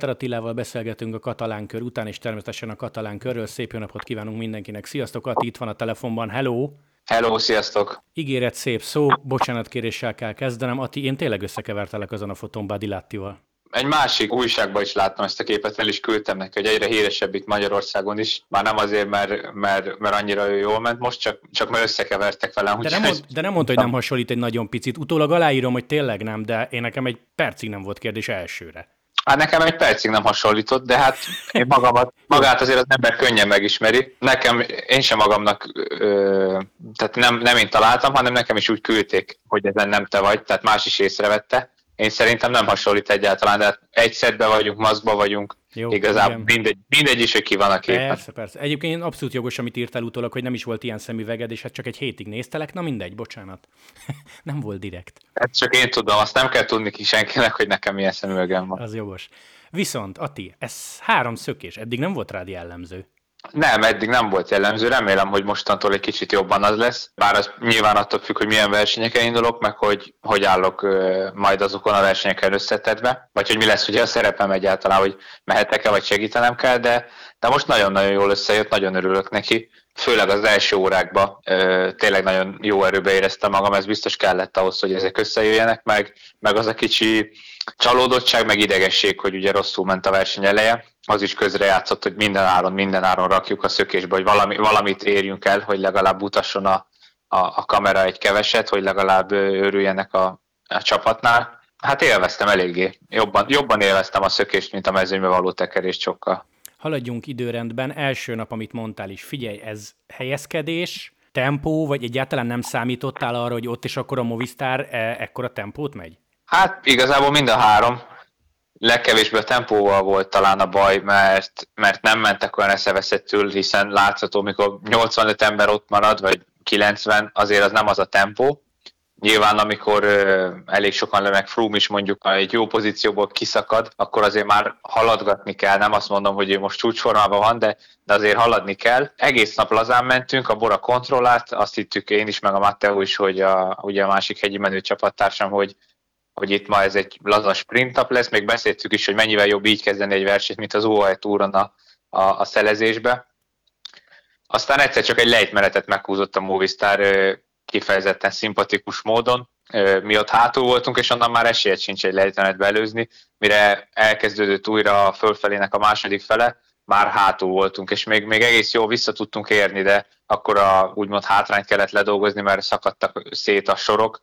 Walter Attilával beszélgetünk a katalán kör után, és természetesen a katalán körről. Szép jó napot kívánunk mindenkinek. Sziasztok, Ati, itt van a telefonban. Hello! Hello, sziasztok! Ígéret szép szó, bocsánatkéréssel kell kezdenem. Ati, én tényleg összekevertelek azon a fotón Badilattival. Egy másik újságban is láttam ezt a képet, el is küldtem neki, hogy egyre híresebb itt Magyarországon is. Már nem azért, mert, mert, mert annyira jól ment most, csak, csak mert összekevertek velem. De nem, mond, de nem mondta, hogy nem hasonlít egy nagyon picit. Utólag aláírom, hogy tényleg nem, de én nekem egy percig nem volt kérdés elsőre. Hát nekem egy percig nem hasonlított, de hát én magamat, magát azért az ember könnyen megismeri. Nekem, én sem magamnak, ö, tehát nem, nem én találtam, hanem nekem is úgy küldték, hogy ezen nem te vagy, tehát más is észrevette én szerintem nem hasonlít egyáltalán, de hát egy szedbe vagyunk, maszkba vagyunk, Jó, igazából igen. mindegy, mindegy is, hogy ki van a képen. Persze, persze. Egyébként abszolút jogos, amit írtál utólag, hogy nem is volt ilyen szemüveged, és hát csak egy hétig néztelek, na mindegy, bocsánat. nem volt direkt. Hát csak én tudom, azt nem kell tudni ki senkinek, hogy nekem milyen szemüvegem van. Az jogos. Viszont, Ati, ez három szökés, eddig nem volt rád jellemző. Nem, eddig nem volt jellemző, remélem, hogy mostantól egy kicsit jobban az lesz, bár az nyilván attól függ, hogy milyen versenyeken indulok, meg hogy hogy állok majd azokon a versenyeken összetetve, vagy hogy mi lesz ugye a szerepem egyáltalán, hogy mehetek-e, vagy segítenem kell, de, de most nagyon-nagyon jól összejött, nagyon örülök neki, főleg az első órákban tényleg nagyon jó erőbe éreztem magam, ez biztos kellett ahhoz, hogy ezek összejöjjenek, meg, meg az a kicsi csalódottság, meg idegesség, hogy ugye rosszul ment a verseny eleje, az is közrejátszott, hogy minden áron, minden áron rakjuk a szökésbe, hogy valami, valamit érjünk el, hogy legalább utasson a, a, a kamera egy keveset, hogy legalább örüljenek a, a csapatnál. Hát élveztem eléggé. Jobban, jobban élveztem a szökést, mint a mezőnybe való tekerést sokkal. Haladjunk időrendben. Első nap, amit mondtál is, figyelj, ez helyezkedés, tempó, vagy egyáltalán nem számítottál arra, hogy ott is akkor a Movistar e- ekkora tempót megy? Hát igazából mind a három legkevésbé a tempóval volt talán a baj, mert, mert nem mentek olyan eszeveszettül, hiszen látható, mikor 85 ember ott marad, vagy 90, azért az nem az a tempó. Nyilván, amikor ö, elég sokan meg Froome is mondjuk egy jó pozícióból kiszakad, akkor azért már haladgatni kell. Nem azt mondom, hogy ő most csúcsformában van, de, de azért haladni kell. Egész nap lazán mentünk, a Bora kontrollált, azt hittük én is, meg a Matteo is, hogy a, ugye a másik hegyi menő csapattársam, hogy hogy itt ma ez egy laza sprint lesz, még beszéltük is, hogy mennyivel jobb így kezdeni egy versenyt, mint az UAE túron a, a, a szelezésbe. Aztán egyszer csak egy lejtmenetet meghúzott a Movistar kifejezetten szimpatikus módon. Mi ott hátul voltunk, és onnan már esélyed sincs egy lejtmenetbe előzni, mire elkezdődött újra a fölfelének a második fele, már hátul voltunk, és még, még egész jól vissza tudtunk érni, de akkor a úgymond hátrányt kellett ledolgozni, mert szakadtak szét a sorok,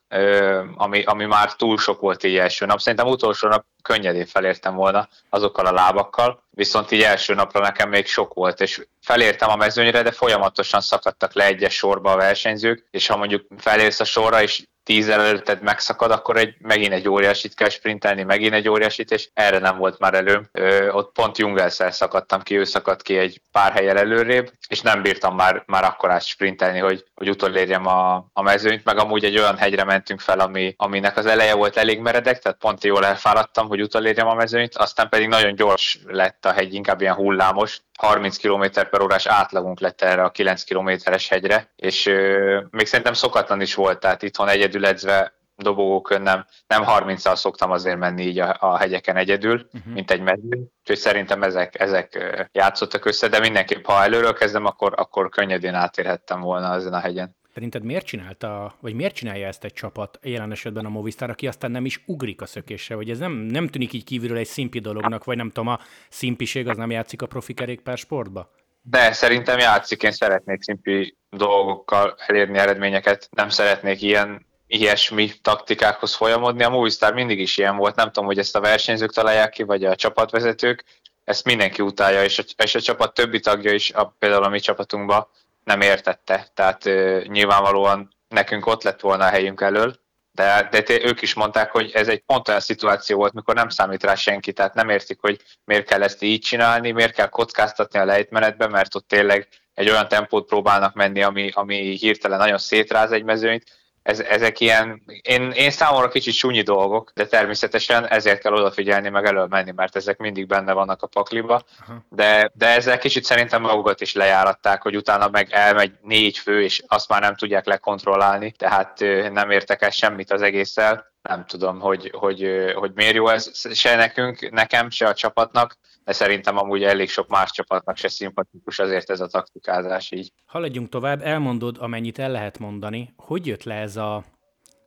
ami, ami már túl sok volt így első nap. Szerintem utolsó nap könnyedén felértem volna azokkal a lábakkal, viszont így első napra nekem még sok volt, és felértem a mezőnyre, de folyamatosan szakadtak le egyes sorba a versenyzők, és ha mondjuk felérsz a sorra, és tíz előtted megszakad, akkor egy, megint egy óriásit kell sprintelni, megint egy óriásit, és erre nem volt már elő. Ö, ott pont Jungelszel szakadtam ki, ő szakadt ki egy pár helyel előrébb, és nem bírtam már, már akkorát sprintelni, hogy, hogy utolérjem a, a mezőnyt, meg amúgy egy olyan hegyre mentünk fel, ami, aminek az eleje volt elég meredek, tehát pont jól elfáradtam, hogy utolérjem a mezőnyt, aztán pedig nagyon gyors lett a hegy, inkább ilyen hullámos, 30 km per órás átlagunk lett erre a 9 kilométeres hegyre, és ö, még szerintem szokatlan is volt, tehát itthon egyedül edzve dobogókön nem, nem 30-al szoktam azért menni így a, a hegyeken egyedül, uh-huh. mint egy mező. Úgyhogy szerintem ezek, ezek játszottak össze, de mindenképp, ha előről kezdem, akkor, akkor könnyedén átérhettem volna ezen a hegyen. Szerinted miért csinálta, vagy miért csinálja ezt egy csapat, jelen esetben a Movistar, aki aztán nem is ugrik a szökésre, vagy ez nem, nem tűnik így kívülről egy szimpi dolognak, vagy nem tudom, a szimpiség az nem játszik a profi kerékpár sportba? De szerintem játszik, én szeretnék szimpi dolgokkal elérni eredményeket, nem szeretnék ilyen ilyesmi taktikákhoz folyamodni. A Movistar mindig is ilyen volt, nem tudom, hogy ezt a versenyzők találják ki, vagy a csapatvezetők, ezt mindenki utálja, és a, és a csapat többi tagja is, a, például a mi csapatunkban nem értette. Tehát ö, nyilvánvalóan nekünk ott lett volna a helyünk elől, de, de ők is mondták, hogy ez egy pont olyan szituáció volt, mikor nem számít rá senki, tehát nem értik, hogy miért kell ezt így csinálni, miért kell kockáztatni a lejtmenetbe, mert ott tényleg egy olyan tempót próbálnak menni, ami, ami hirtelen nagyon szétráz egy mezőnyt, ez, ezek ilyen, én, én számomra kicsit súnyi dolgok, de természetesen ezért kell odafigyelni, meg elől menni, mert ezek mindig benne vannak a pakliba, de, de ezzel kicsit szerintem magukat is lejáratták, hogy utána meg elmegy négy fő, és azt már nem tudják lekontrollálni, tehát nem értek el semmit az egésszel nem tudom, hogy, hogy, hogy miért jó ez se nekünk, nekem, se a csapatnak, de szerintem amúgy elég sok más csapatnak se szimpatikus azért ez a taktikázás így. Haladjunk tovább, elmondod, amennyit el lehet mondani. Hogy jött le ez a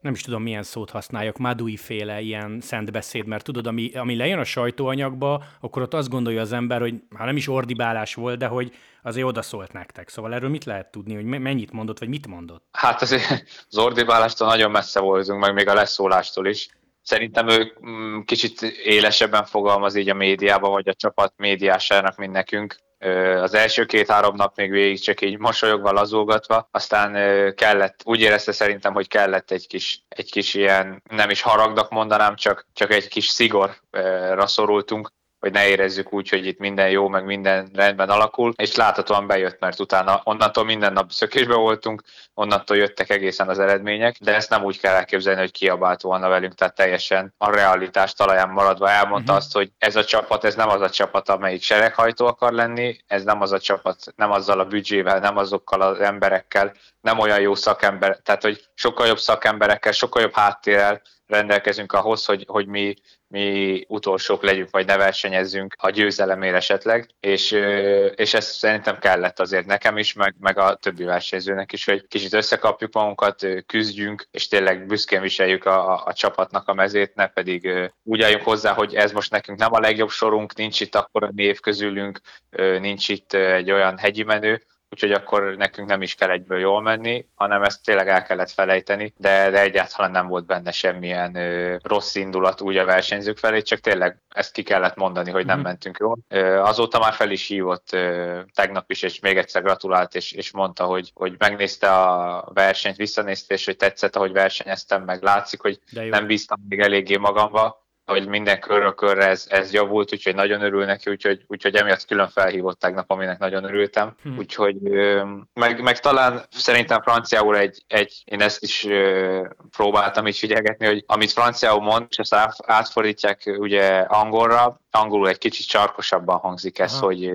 nem is tudom milyen szót használjak, Madui féle ilyen szent beszéd, mert tudod, ami, ami lejön a sajtóanyagba, akkor ott azt gondolja az ember, hogy hát nem is ordibálás volt, de hogy azért odaszólt nektek. Szóval erről mit lehet tudni, hogy mennyit mondott, vagy mit mondott? Hát azért az ordibálástól nagyon messze voltunk, meg még a leszólástól is. Szerintem ő mm, kicsit élesebben fogalmaz így a médiában, vagy a csapat médiásának, mint nekünk az első két-három nap még végig csak így mosolyogva, lazulgatva, aztán kellett, úgy érezte szerintem, hogy kellett egy kis, egy kis ilyen, nem is haragnak mondanám, csak, csak egy kis szigorra szorultunk, hogy ne érezzük úgy, hogy itt minden jó, meg minden rendben alakul, és láthatóan bejött, mert utána onnantól minden nap szökésbe voltunk, onnantól jöttek egészen az eredmények, de ezt nem úgy kell elképzelni, hogy kiabált volna velünk, tehát teljesen a realitás talaján maradva elmondta uh-huh. azt, hogy ez a csapat, ez nem az a csapat, amelyik sereghajtó akar lenni, ez nem az a csapat, nem azzal a büdzsével, nem azokkal az emberekkel, nem olyan jó szakember, tehát hogy sokkal jobb szakemberekkel, sokkal jobb háttérrel rendelkezünk ahhoz, hogy, hogy mi mi utolsók legyünk, vagy ne versenyezzünk a győzelemért esetleg, és, és ez szerintem kellett azért nekem is, meg, meg a többi versenyzőnek is, hogy kicsit összekapjuk magunkat, küzdjünk, és tényleg büszkén viseljük a, a, a csapatnak a mezét, ne pedig úgy álljunk hozzá, hogy ez most nekünk nem a legjobb sorunk, nincs itt akkor a név közülünk, nincs itt egy olyan hegyi menő, úgyhogy akkor nekünk nem is kell egyből jól menni, hanem ezt tényleg el kellett felejteni, de, de egyáltalán nem volt benne semmilyen ö, rossz indulat úgy a versenyzők felé, csak tényleg ezt ki kellett mondani, hogy nem mm. mentünk jól. Ö, azóta már fel is hívott ö, tegnap is, és még egyszer gratulált, és, és mondta, hogy, hogy megnézte a versenyt, visszanézte, és hogy tetszett, ahogy versenyeztem, meg látszik, hogy nem bíztam még eléggé magamba, hogy minden körről körre ez, ez javult, úgyhogy nagyon örül neki, úgyhogy, úgyhogy emiatt külön felhívott tegnap, aminek nagyon örültem. Hmm. Úgyhogy meg, meg talán szerintem franciául egy, egy én ezt is próbáltam így figyelgetni, hogy amit franciául mond, és ezt átfordítják ugye angolra, angolul egy kicsit csarkosabban hangzik ez, Aha. hogy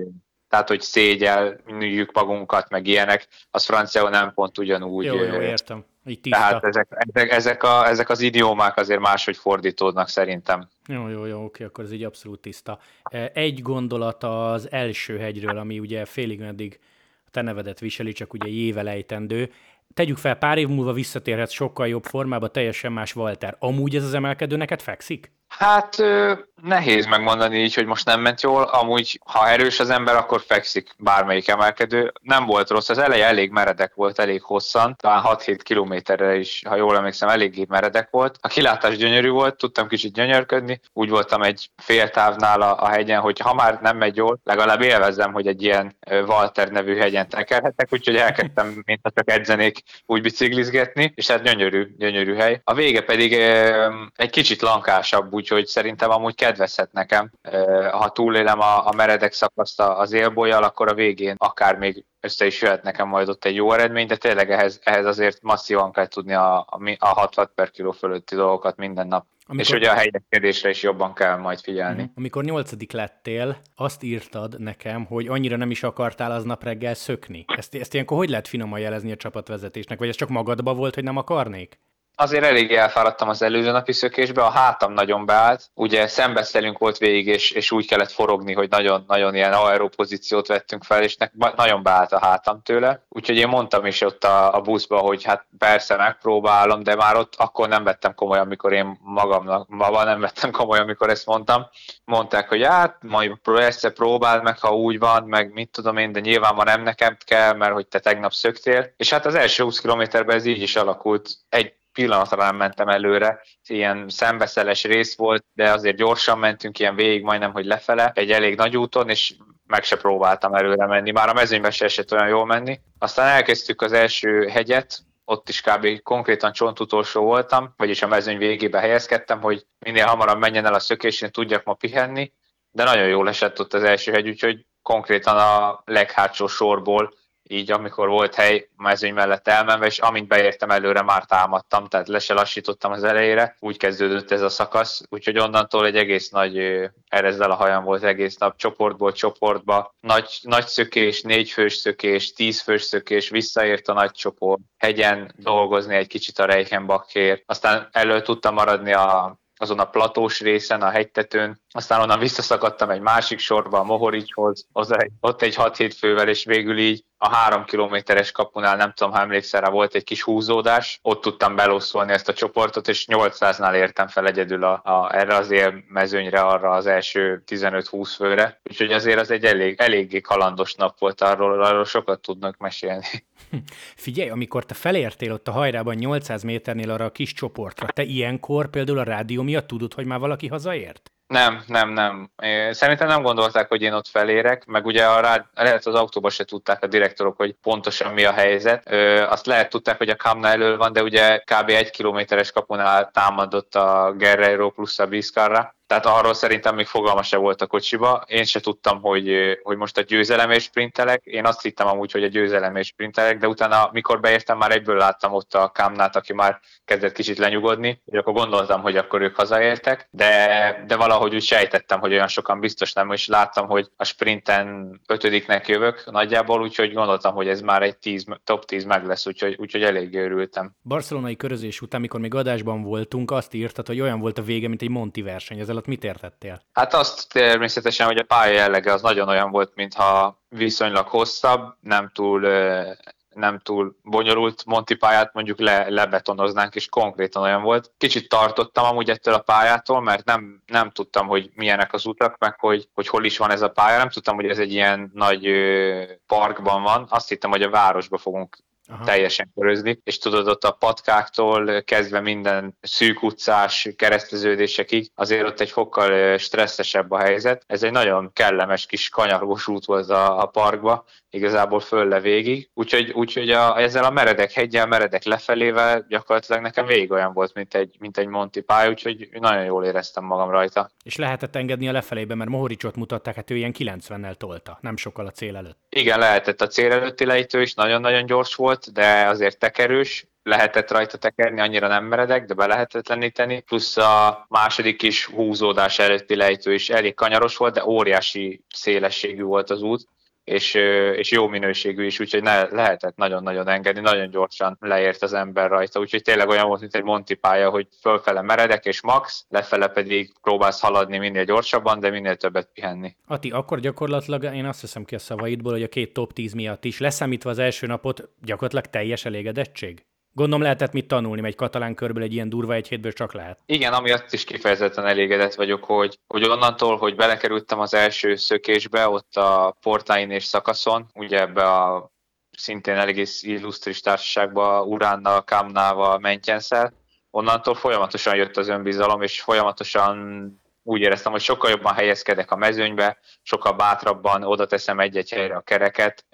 tehát, hogy szégyelnüljük magunkat, meg ilyenek, az franciául nem pont ugyanúgy. Jó, jó, értem. Így Tehát ezek, ezek, ezek, a, ezek az idiómák azért máshogy fordítódnak szerintem. Jó, jó, jó, oké, akkor ez így abszolút tiszta. E, egy gondolat az első hegyről, ami ugye félig meddig a te nevedet viseli, csak ugye jévelejtendő. Tegyük fel, pár év múlva visszatérhet sokkal jobb formába, teljesen más Walter. Amúgy ez az emelkedő neked fekszik? Hát nehéz megmondani így, hogy most nem ment jól. Amúgy, ha erős az ember, akkor fekszik bármelyik emelkedő. Nem volt rossz, az eleje elég meredek volt, elég hosszan, talán 6-7 kilométerre is, ha jól emlékszem, eléggé meredek volt. A kilátás gyönyörű volt, tudtam kicsit gyönyörködni. Úgy voltam egy fél távnál a, a hegyen, hogy ha már nem megy jól, legalább élvezem, hogy egy ilyen Walter nevű hegyen tekerhetek, úgyhogy elkezdtem, mint ha csak edzenék, úgy biciklizgetni, és hát gyönyörű, gyönyörű hely. A vége pedig egy kicsit lankásabb, úgyhogy szerintem amúgy kedvezhet nekem. Ha túlélem a, a meredek szakaszt az élbolyjal, akkor a végén akár még össze is jöhet nekem majd ott egy jó eredmény, de tényleg ehhez, ehhez azért masszívan kell tudni a, a, a 60 per kiló fölötti dolgokat minden nap. Amikor... És ugye a helyezkedésre is jobban kell majd figyelni. Mhm. Amikor nyolcadik lettél, azt írtad nekem, hogy annyira nem is akartál aznap reggel szökni. Ezt, ezt ilyenkor hogy lehet finoman jelezni a csapatvezetésnek? Vagy ez csak magadba volt, hogy nem akarnék? Azért elég elfáradtam az előző napi szökésbe, a hátam nagyon beállt, ugye szembeszelünk volt végig, és, és úgy kellett forogni, hogy nagyon, nagyon ilyen aeró pozíciót vettünk fel, és nek, nagyon beállt a hátam tőle. Úgyhogy én mondtam is ott a, a buszba, hogy hát persze megpróbálom, de már ott akkor nem vettem komolyan, amikor én magamnak, maga nem vettem komolyan, amikor ezt mondtam. Mondták, hogy hát majd egyszer próbáld meg, ha úgy van, meg mit tudom én, de nyilván ma nem nekem kell, mert hogy te tegnap szöktél. És hát az első 20 kilométerben ez így is alakult. Egy pillanatra nem mentem előre, ilyen szembeszeles rész volt, de azért gyorsan mentünk, ilyen végig majdnem, hogy lefele, egy elég nagy úton, és meg se próbáltam előre menni, már a mezőnyben se esett olyan jól menni. Aztán elkezdtük az első hegyet, ott is kb. konkrétan csontutolsó voltam, vagyis a mezőny végébe helyezkedtem, hogy minél hamarabb menjen el a szökés, én tudjak ma pihenni, de nagyon jól esett ott az első hegy, úgyhogy konkrétan a leghátsó sorból így amikor volt hely mezőny mellett elmenve, és amint beértem előre, már támadtam, tehát le se lassítottam az elejére, úgy kezdődött ez a szakasz, úgyhogy onnantól egy egész nagy erezzel a hajam volt egész nap, csoportból csoportba, nagy, nagy szökés, négy fős szökés, tíz fős szökés, visszaért a nagy csoport, hegyen dolgozni egy kicsit a Reichenbachért, aztán elő tudtam maradni a azon a platós részen, a hegytetőn, aztán onnan visszaszakadtam egy másik sorba, a Mohoricshoz, ott egy 6-7 fővel, és végül így a három kilométeres kapunál, nem tudom, ha emlékszel rá, volt egy kis húzódás, ott tudtam belosszolni ezt a csoportot, és 800-nál értem fel egyedül a, a, erre az mezőnyre, arra az első 15-20 főre. Úgyhogy azért az egy elég, eléggé kalandos nap volt, arról, arról sokat tudnak mesélni. Figyelj, amikor te felértél ott a hajrában 800 méternél arra a kis csoportra, te ilyenkor például a rádió miatt tudod, hogy már valaki hazaért? Nem, nem, nem. Szerintem nem gondolták, hogy én ott felérek, meg ugye a rád, lehet az autóban se tudták a direktorok, hogy pontosan mi a helyzet. Ö, azt lehet tudták, hogy a Kamna elől van, de ugye kb. egy kilométeres kapunál támadott a Guerrero plusz a Bizkarra, tehát arról szerintem még fogalma se volt a kocsiba. Én se tudtam, hogy, hogy most a győzelem és sprintelek. Én azt hittem amúgy, hogy a győzelem és sprintelek, de utána, mikor beértem, már egyből láttam ott a Kámnát, aki már kezdett kicsit lenyugodni, és akkor gondoltam, hogy akkor ők hazaértek, de, de valahogy úgy sejtettem, hogy olyan sokan biztos nem, és láttam, hogy a sprinten ötödiknek jövök nagyjából, úgyhogy gondoltam, hogy ez már egy tíz, top 10 meg lesz, úgyhogy, úgyhogy elég örültem. Barcelonai körözés után, mikor még adásban voltunk, azt írtad, hogy olyan volt a vége, mint egy Monti verseny. Ez alatt mit értettél? Hát azt természetesen, hogy a pálya jellege az nagyon olyan volt, mintha viszonylag hosszabb, nem túl nem túl bonyolult Monti pályát mondjuk le, lebetonoznánk, és konkrétan olyan volt. Kicsit tartottam amúgy ettől a pályától, mert nem, nem tudtam, hogy milyenek az utak, meg hogy, hogy hol is van ez a pálya. Nem tudtam, hogy ez egy ilyen nagy parkban van. Azt hittem, hogy a városba fogunk Aha. teljesen körözni, és tudod, ott a patkáktól kezdve minden szűk utcás kereszteződésekig, azért ott egy fokkal stresszesebb a helyzet. Ez egy nagyon kellemes kis kanyargós út volt a, a parkba, igazából föl le végig, úgyhogy, úgyhogy a, ezzel a meredek hegyel, meredek lefelével gyakorlatilag nekem végig olyan volt, mint egy, mint egy Monty pálya, úgyhogy nagyon jól éreztem magam rajta. És lehetett engedni a lefelébe, mert Mohoricsot mutatták, hát ő ilyen 90-nel tolta, nem sokkal a cél előtt. Igen, lehetett a cél előtti lejtő is, nagyon-nagyon gyors volt, de azért tekerős, lehetett rajta tekerni, annyira nem meredek, de be lehetetleníteni, plusz a második is húzódás előtti lejtő is elég kanyaros volt, de óriási szélességű volt az út, és, és jó minőségű is, úgyhogy ne, lehetett nagyon-nagyon engedni, nagyon gyorsan leért az ember rajta, úgyhogy tényleg olyan volt, mint egy Monti pálya, hogy fölfele meredek és max, lefele pedig próbálsz haladni minél gyorsabban, de minél többet pihenni. Ati, akkor gyakorlatilag én azt hiszem ki a szavaidból, hogy a két top 10 miatt is, leszámítva az első napot, gyakorlatilag teljes elégedettség? Gondolom lehetett mit tanulni, egy katalán körből egy ilyen durva egy hétből csak lehet. Igen, ami azt is kifejezetten elégedett vagyok, hogy, hogy onnantól, hogy belekerültem az első szökésbe, ott a Portáin és szakaszon, ugye ebbe a szintén egész illusztris társaságba, Uránnal, Kamnával, Mentyenszel, onnantól folyamatosan jött az önbizalom, és folyamatosan úgy éreztem, hogy sokkal jobban helyezkedek a mezőnybe, sokkal bátrabban oda teszem egy-egy helyre a kereket.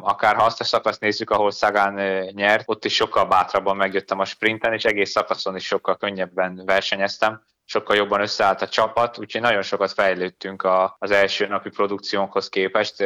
Akár ha azt a szakaszt nézzük, ahol Szagán nyert, ott is sokkal bátrabban megjöttem a sprinten, és egész szakaszon is sokkal könnyebben versenyeztem sokkal jobban összeállt a csapat, úgyhogy nagyon sokat fejlődtünk a, az első napi produkciónkhoz képest.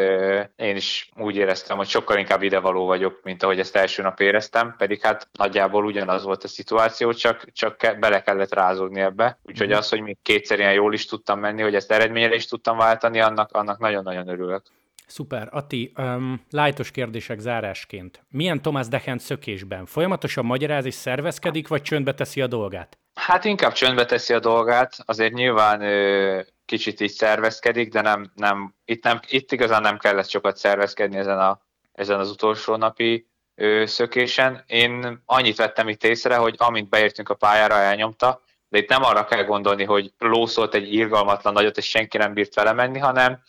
Én is úgy éreztem, hogy sokkal inkább idevaló vagyok, mint ahogy ezt első nap éreztem, pedig hát nagyjából ugyanaz volt a szituáció, csak, csak bele kellett rázódni ebbe. Úgyhogy mhm. az, hogy még kétszer ilyen jól is tudtam menni, hogy ezt eredményre is tudtam váltani, annak, annak nagyon-nagyon örülök. Szuper. Ati, um, lájtos kérdések zárásként. Milyen Thomas Dechent szökésben? Folyamatosan magyaráz és szervezkedik, vagy csöndbe teszi a dolgát? Hát inkább csöndbe teszi a dolgát, azért nyilván ö, kicsit így szervezkedik, de nem, nem, itt, nem, itt igazán nem kellett sokat szervezkedni ezen, a, ezen az utolsó napi ö, szökésen. Én annyit vettem itt észre, hogy amint beértünk a pályára, elnyomta, de itt nem arra kell gondolni, hogy lószolt egy irgalmatlan nagyot, és senki nem bírt vele menni, hanem,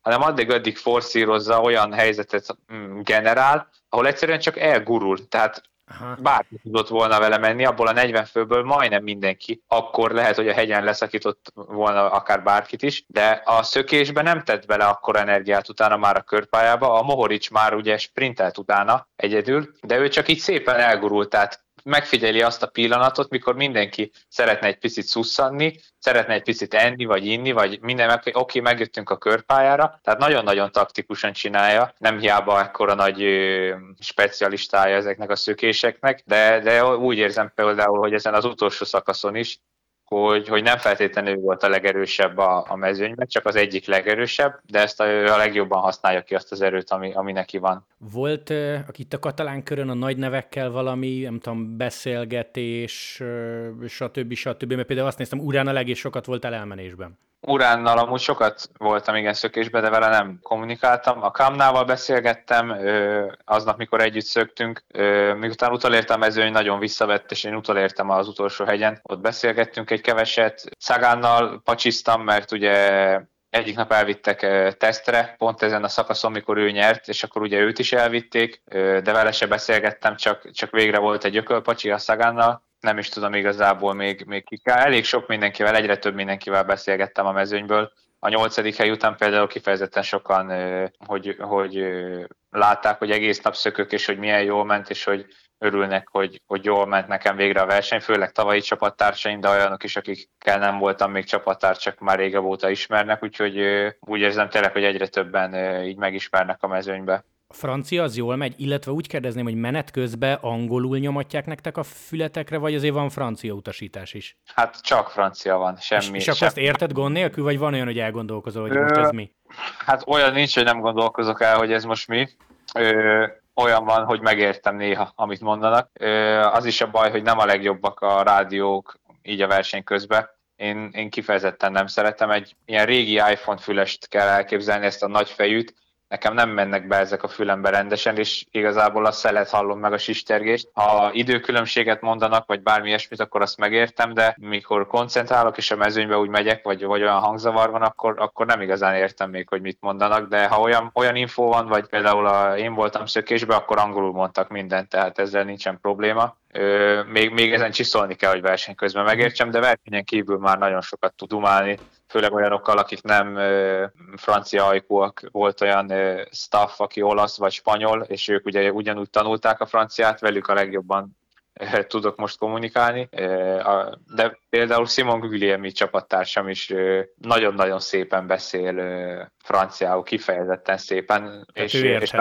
hanem addig-addig forszírozza, olyan helyzetet mm, generál, ahol egyszerűen csak elgurul. Tehát Aha. bárki tudott volna vele menni, abból a 40 főből majdnem mindenki. Akkor lehet, hogy a hegyen leszakított volna akár bárkit is, de a szökésben nem tett bele akkor energiát utána már a körpályába. A Mohorics már ugye sprintelt utána egyedül, de ő csak így szépen elgurult, tehát megfigyeli azt a pillanatot, mikor mindenki szeretne egy picit szusszanni, szeretne egy picit enni, vagy inni, vagy minden, oké, okay, megjöttünk a körpályára, tehát nagyon-nagyon taktikusan csinálja, nem hiába ekkora nagy ö, specialistája ezeknek a szökéseknek, de, de úgy érzem például, hogy ezen az utolsó szakaszon is hogy, hogy nem feltétlenül volt a legerősebb a, a mezőnyben, csak az egyik legerősebb, de ezt a, a legjobban használja ki azt az erőt, ami, ami neki van. Volt uh, itt a katalán körön a nagy nevekkel valami, nem tudom, beszélgetés, uh, stb. stb. Mert például azt néztem, Urán a legés sokat volt elmenésben. Uránnal amúgy sokat voltam igen szökésbe, de vele nem kommunikáltam. A Kamnával beszélgettem, aznap, mikor együtt szöktünk. Miután utolértem mezőny, nagyon visszavett, és én utolértem az utolsó hegyen. Ott beszélgettünk egy keveset. Szagánnal pacsiztam, mert ugye egyik nap elvittek tesztre, pont ezen a szakaszon, mikor ő nyert, és akkor ugye őt is elvitték, de vele se beszélgettem, csak, csak végre volt egy ökölpacsi a Szagánnal, nem is tudom igazából még, még ki kell. Elég sok mindenkivel, egyre több mindenkivel beszélgettem a mezőnyből. A nyolcadik hely után például kifejezetten sokan, hogy, hogy látták, hogy egész nap szökök, és hogy milyen jól ment, és hogy örülnek, hogy, hogy jól ment nekem végre a verseny, főleg tavalyi csapattársaim, de olyanok is, akikkel nem voltam még csapattárs, csak már régebb óta ismernek, úgyhogy úgy érzem tényleg, hogy egyre többen így megismernek a mezőnybe francia az jól megy, illetve úgy kérdezném, hogy menet közben angolul nyomatják nektek a fületekre, vagy azért van francia utasítás is? Hát csak francia van, semmi. És, és akkor azt érted gond nélkül, vagy van olyan, hogy elgondolkozol, hogy Ö, most ez mi? Hát olyan nincs, hogy nem gondolkozok el, hogy ez most mi. Ö, olyan van, hogy megértem néha, amit mondanak. Ö, az is a baj, hogy nem a legjobbak a rádiók így a verseny közben. Én, én kifejezetten nem szeretem. Egy ilyen régi iPhone fülest kell elképzelni, ezt a nagy fejűt, nekem nem mennek be ezek a fülembe rendesen, és igazából a szelet hallom meg a sistergést. Ha időkülönbséget mondanak, vagy bármi ilyesmit, akkor azt megértem, de mikor koncentrálok, és a mezőnybe úgy megyek, vagy, vagy olyan hangzavar van, akkor, akkor nem igazán értem még, hogy mit mondanak, de ha olyan, olyan info van, vagy például a, én voltam szökésbe, akkor angolul mondtak mindent, tehát ezzel nincsen probléma. Ö, még, még ezen csiszolni kell, hogy verseny közben megértsem, de versenyen kívül már nagyon sokat tud dumálni, főleg olyanokkal, akik nem francia ajkúak, volt olyan staff, aki olasz vagy spanyol, és ők ugye ugyanúgy tanulták a franciát, velük a legjobban tudok most kommunikálni, de például Simon Guglielmi csapattársam is nagyon-nagyon szépen beszél franciául, kifejezetten szépen, és, és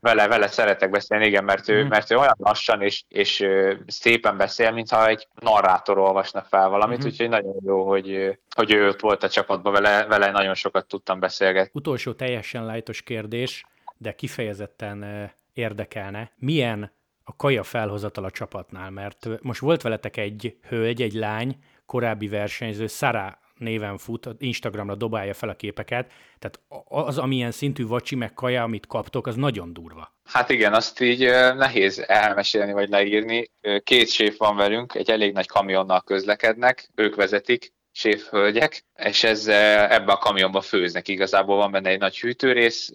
vele, vele szeretek beszélni, igen, mert ő, mm. mert ő olyan lassan és, és szépen beszél, mintha egy narrátor olvasna fel valamit, mm-hmm. úgyhogy nagyon jó, hogy, hogy ő ott volt a csapatban, vele, vele nagyon sokat tudtam beszélgetni. Utolsó teljesen lájtos kérdés, de kifejezetten érdekelne. Milyen a kaja felhozatal a csapatnál, mert most volt veletek egy hölgy, egy lány, korábbi versenyző, Sara néven fut, Instagramra dobálja fel a képeket, tehát az, amilyen szintű vacsi meg kaja, amit kaptok, az nagyon durva. Hát igen, azt így nehéz elmesélni vagy leírni. Két séf van velünk, egy elég nagy kamionnal közlekednek, ők vezetik, séfhölgyek, és ez ebbe a kamionba főznek. Igazából van benne egy nagy hűtőrész,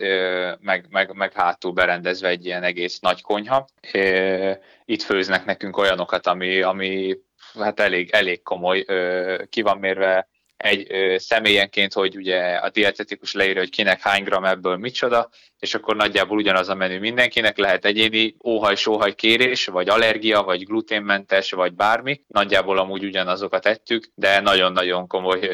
meg, meg, meg hátul berendezve egy ilyen egész nagy konyha. Itt főznek nekünk olyanokat, ami, ami hát elég, elég komoly, ki van mérve egy személyenként, hogy ugye a dietetikus leírja, hogy kinek hány gram ebből micsoda, és akkor nagyjából ugyanaz a menü mindenkinek, lehet egyéni óhaj-sóhaj kérés, vagy allergia, vagy gluténmentes, vagy bármi. Nagyjából amúgy ugyanazokat ettük, de nagyon-nagyon komoly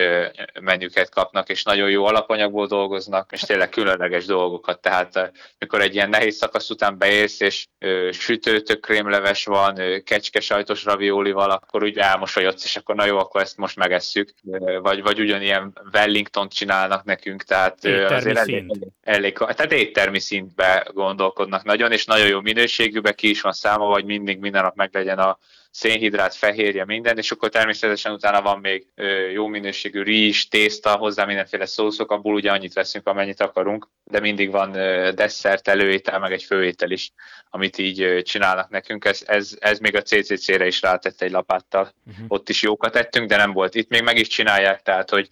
menüket kapnak, és nagyon jó alapanyagból dolgoznak, és tényleg különleges dolgokat. Tehát mikor egy ilyen nehéz szakasz után beérsz, és sütőtök krémleves van, kecske sajtos raviolival, akkor úgy elmosolyodsz, és akkor na jó, akkor ezt most megesszük. Vagy, vagy ugyanilyen Wellington csinálnak nekünk, tehát azért elég, elég, tehát éttermi szintbe gondolkodnak nagyon, és nagyon jó minőségűbe ki is van száma, vagy mindig minden nap meglegyen a szénhidrát, fehérje, minden, és akkor természetesen utána van még jó minőségű rizs, tészta, hozzá mindenféle szószok, abból ugye annyit veszünk, amennyit akarunk, de mindig van desszert, előétel, meg egy főétel is, amit így csinálnak nekünk. Ez, ez, ez még a CCC-re is rátett egy lapáttal. Uh-huh. Ott is jókat ettünk, de nem volt. Itt még meg is csinálják, tehát hogy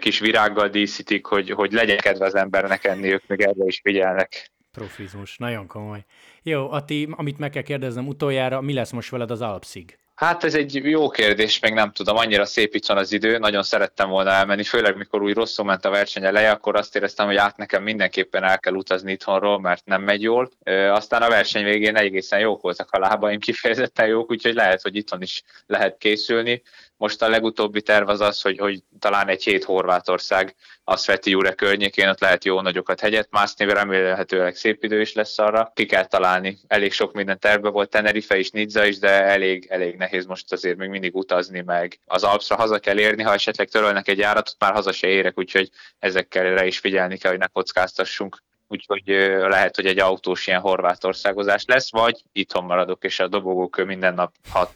kis virággal díszítik, hogy, hogy legyen kedve az embernek enni, ők még erre is figyelnek. Profizmus, nagyon komoly. Jó, Ati, amit meg kell kérdeznem utoljára, mi lesz most veled az Alpszig? Hát ez egy jó kérdés, még nem tudom, annyira szép itt van az idő, nagyon szerettem volna elmenni, főleg mikor úgy rosszul ment a verseny eleje, akkor azt éreztem, hogy át nekem mindenképpen el kell utazni itthonról, mert nem megy jól. Aztán a verseny végén egészen jók voltak a lábaim, kifejezetten jók, úgyhogy lehet, hogy itthon is lehet készülni. Most a legutóbbi terv az az, hogy, hogy talán egy hét Horvátország a Sveti Jure környékén, ott lehet jó nagyokat hegyet mászni, remélhetőleg szép idő is lesz arra. Ki kell találni. Elég sok minden terve volt, Tenerife is, Nizza is, de elég, elég nehéz most azért még mindig utazni, meg az Alpsra haza kell érni, ha esetleg törölnek egy járatot, már haza se érek, úgyhogy ezekkel is figyelni kell, hogy ne kockáztassunk úgyhogy lehet, hogy egy autós ilyen horvátországozás lesz, vagy itthon maradok, és a dobogókő minden nap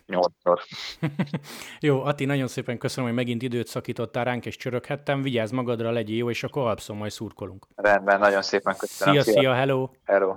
6-8-szor. jó, Ati, nagyon szépen köszönöm, hogy megint időt szakítottál ránk, és csöröghettem. Vigyázz magadra, legyél jó, és akkor alapszom, majd szurkolunk. Rendben, nagyon szépen köszönöm. Szia, szia, szia hello! Hello!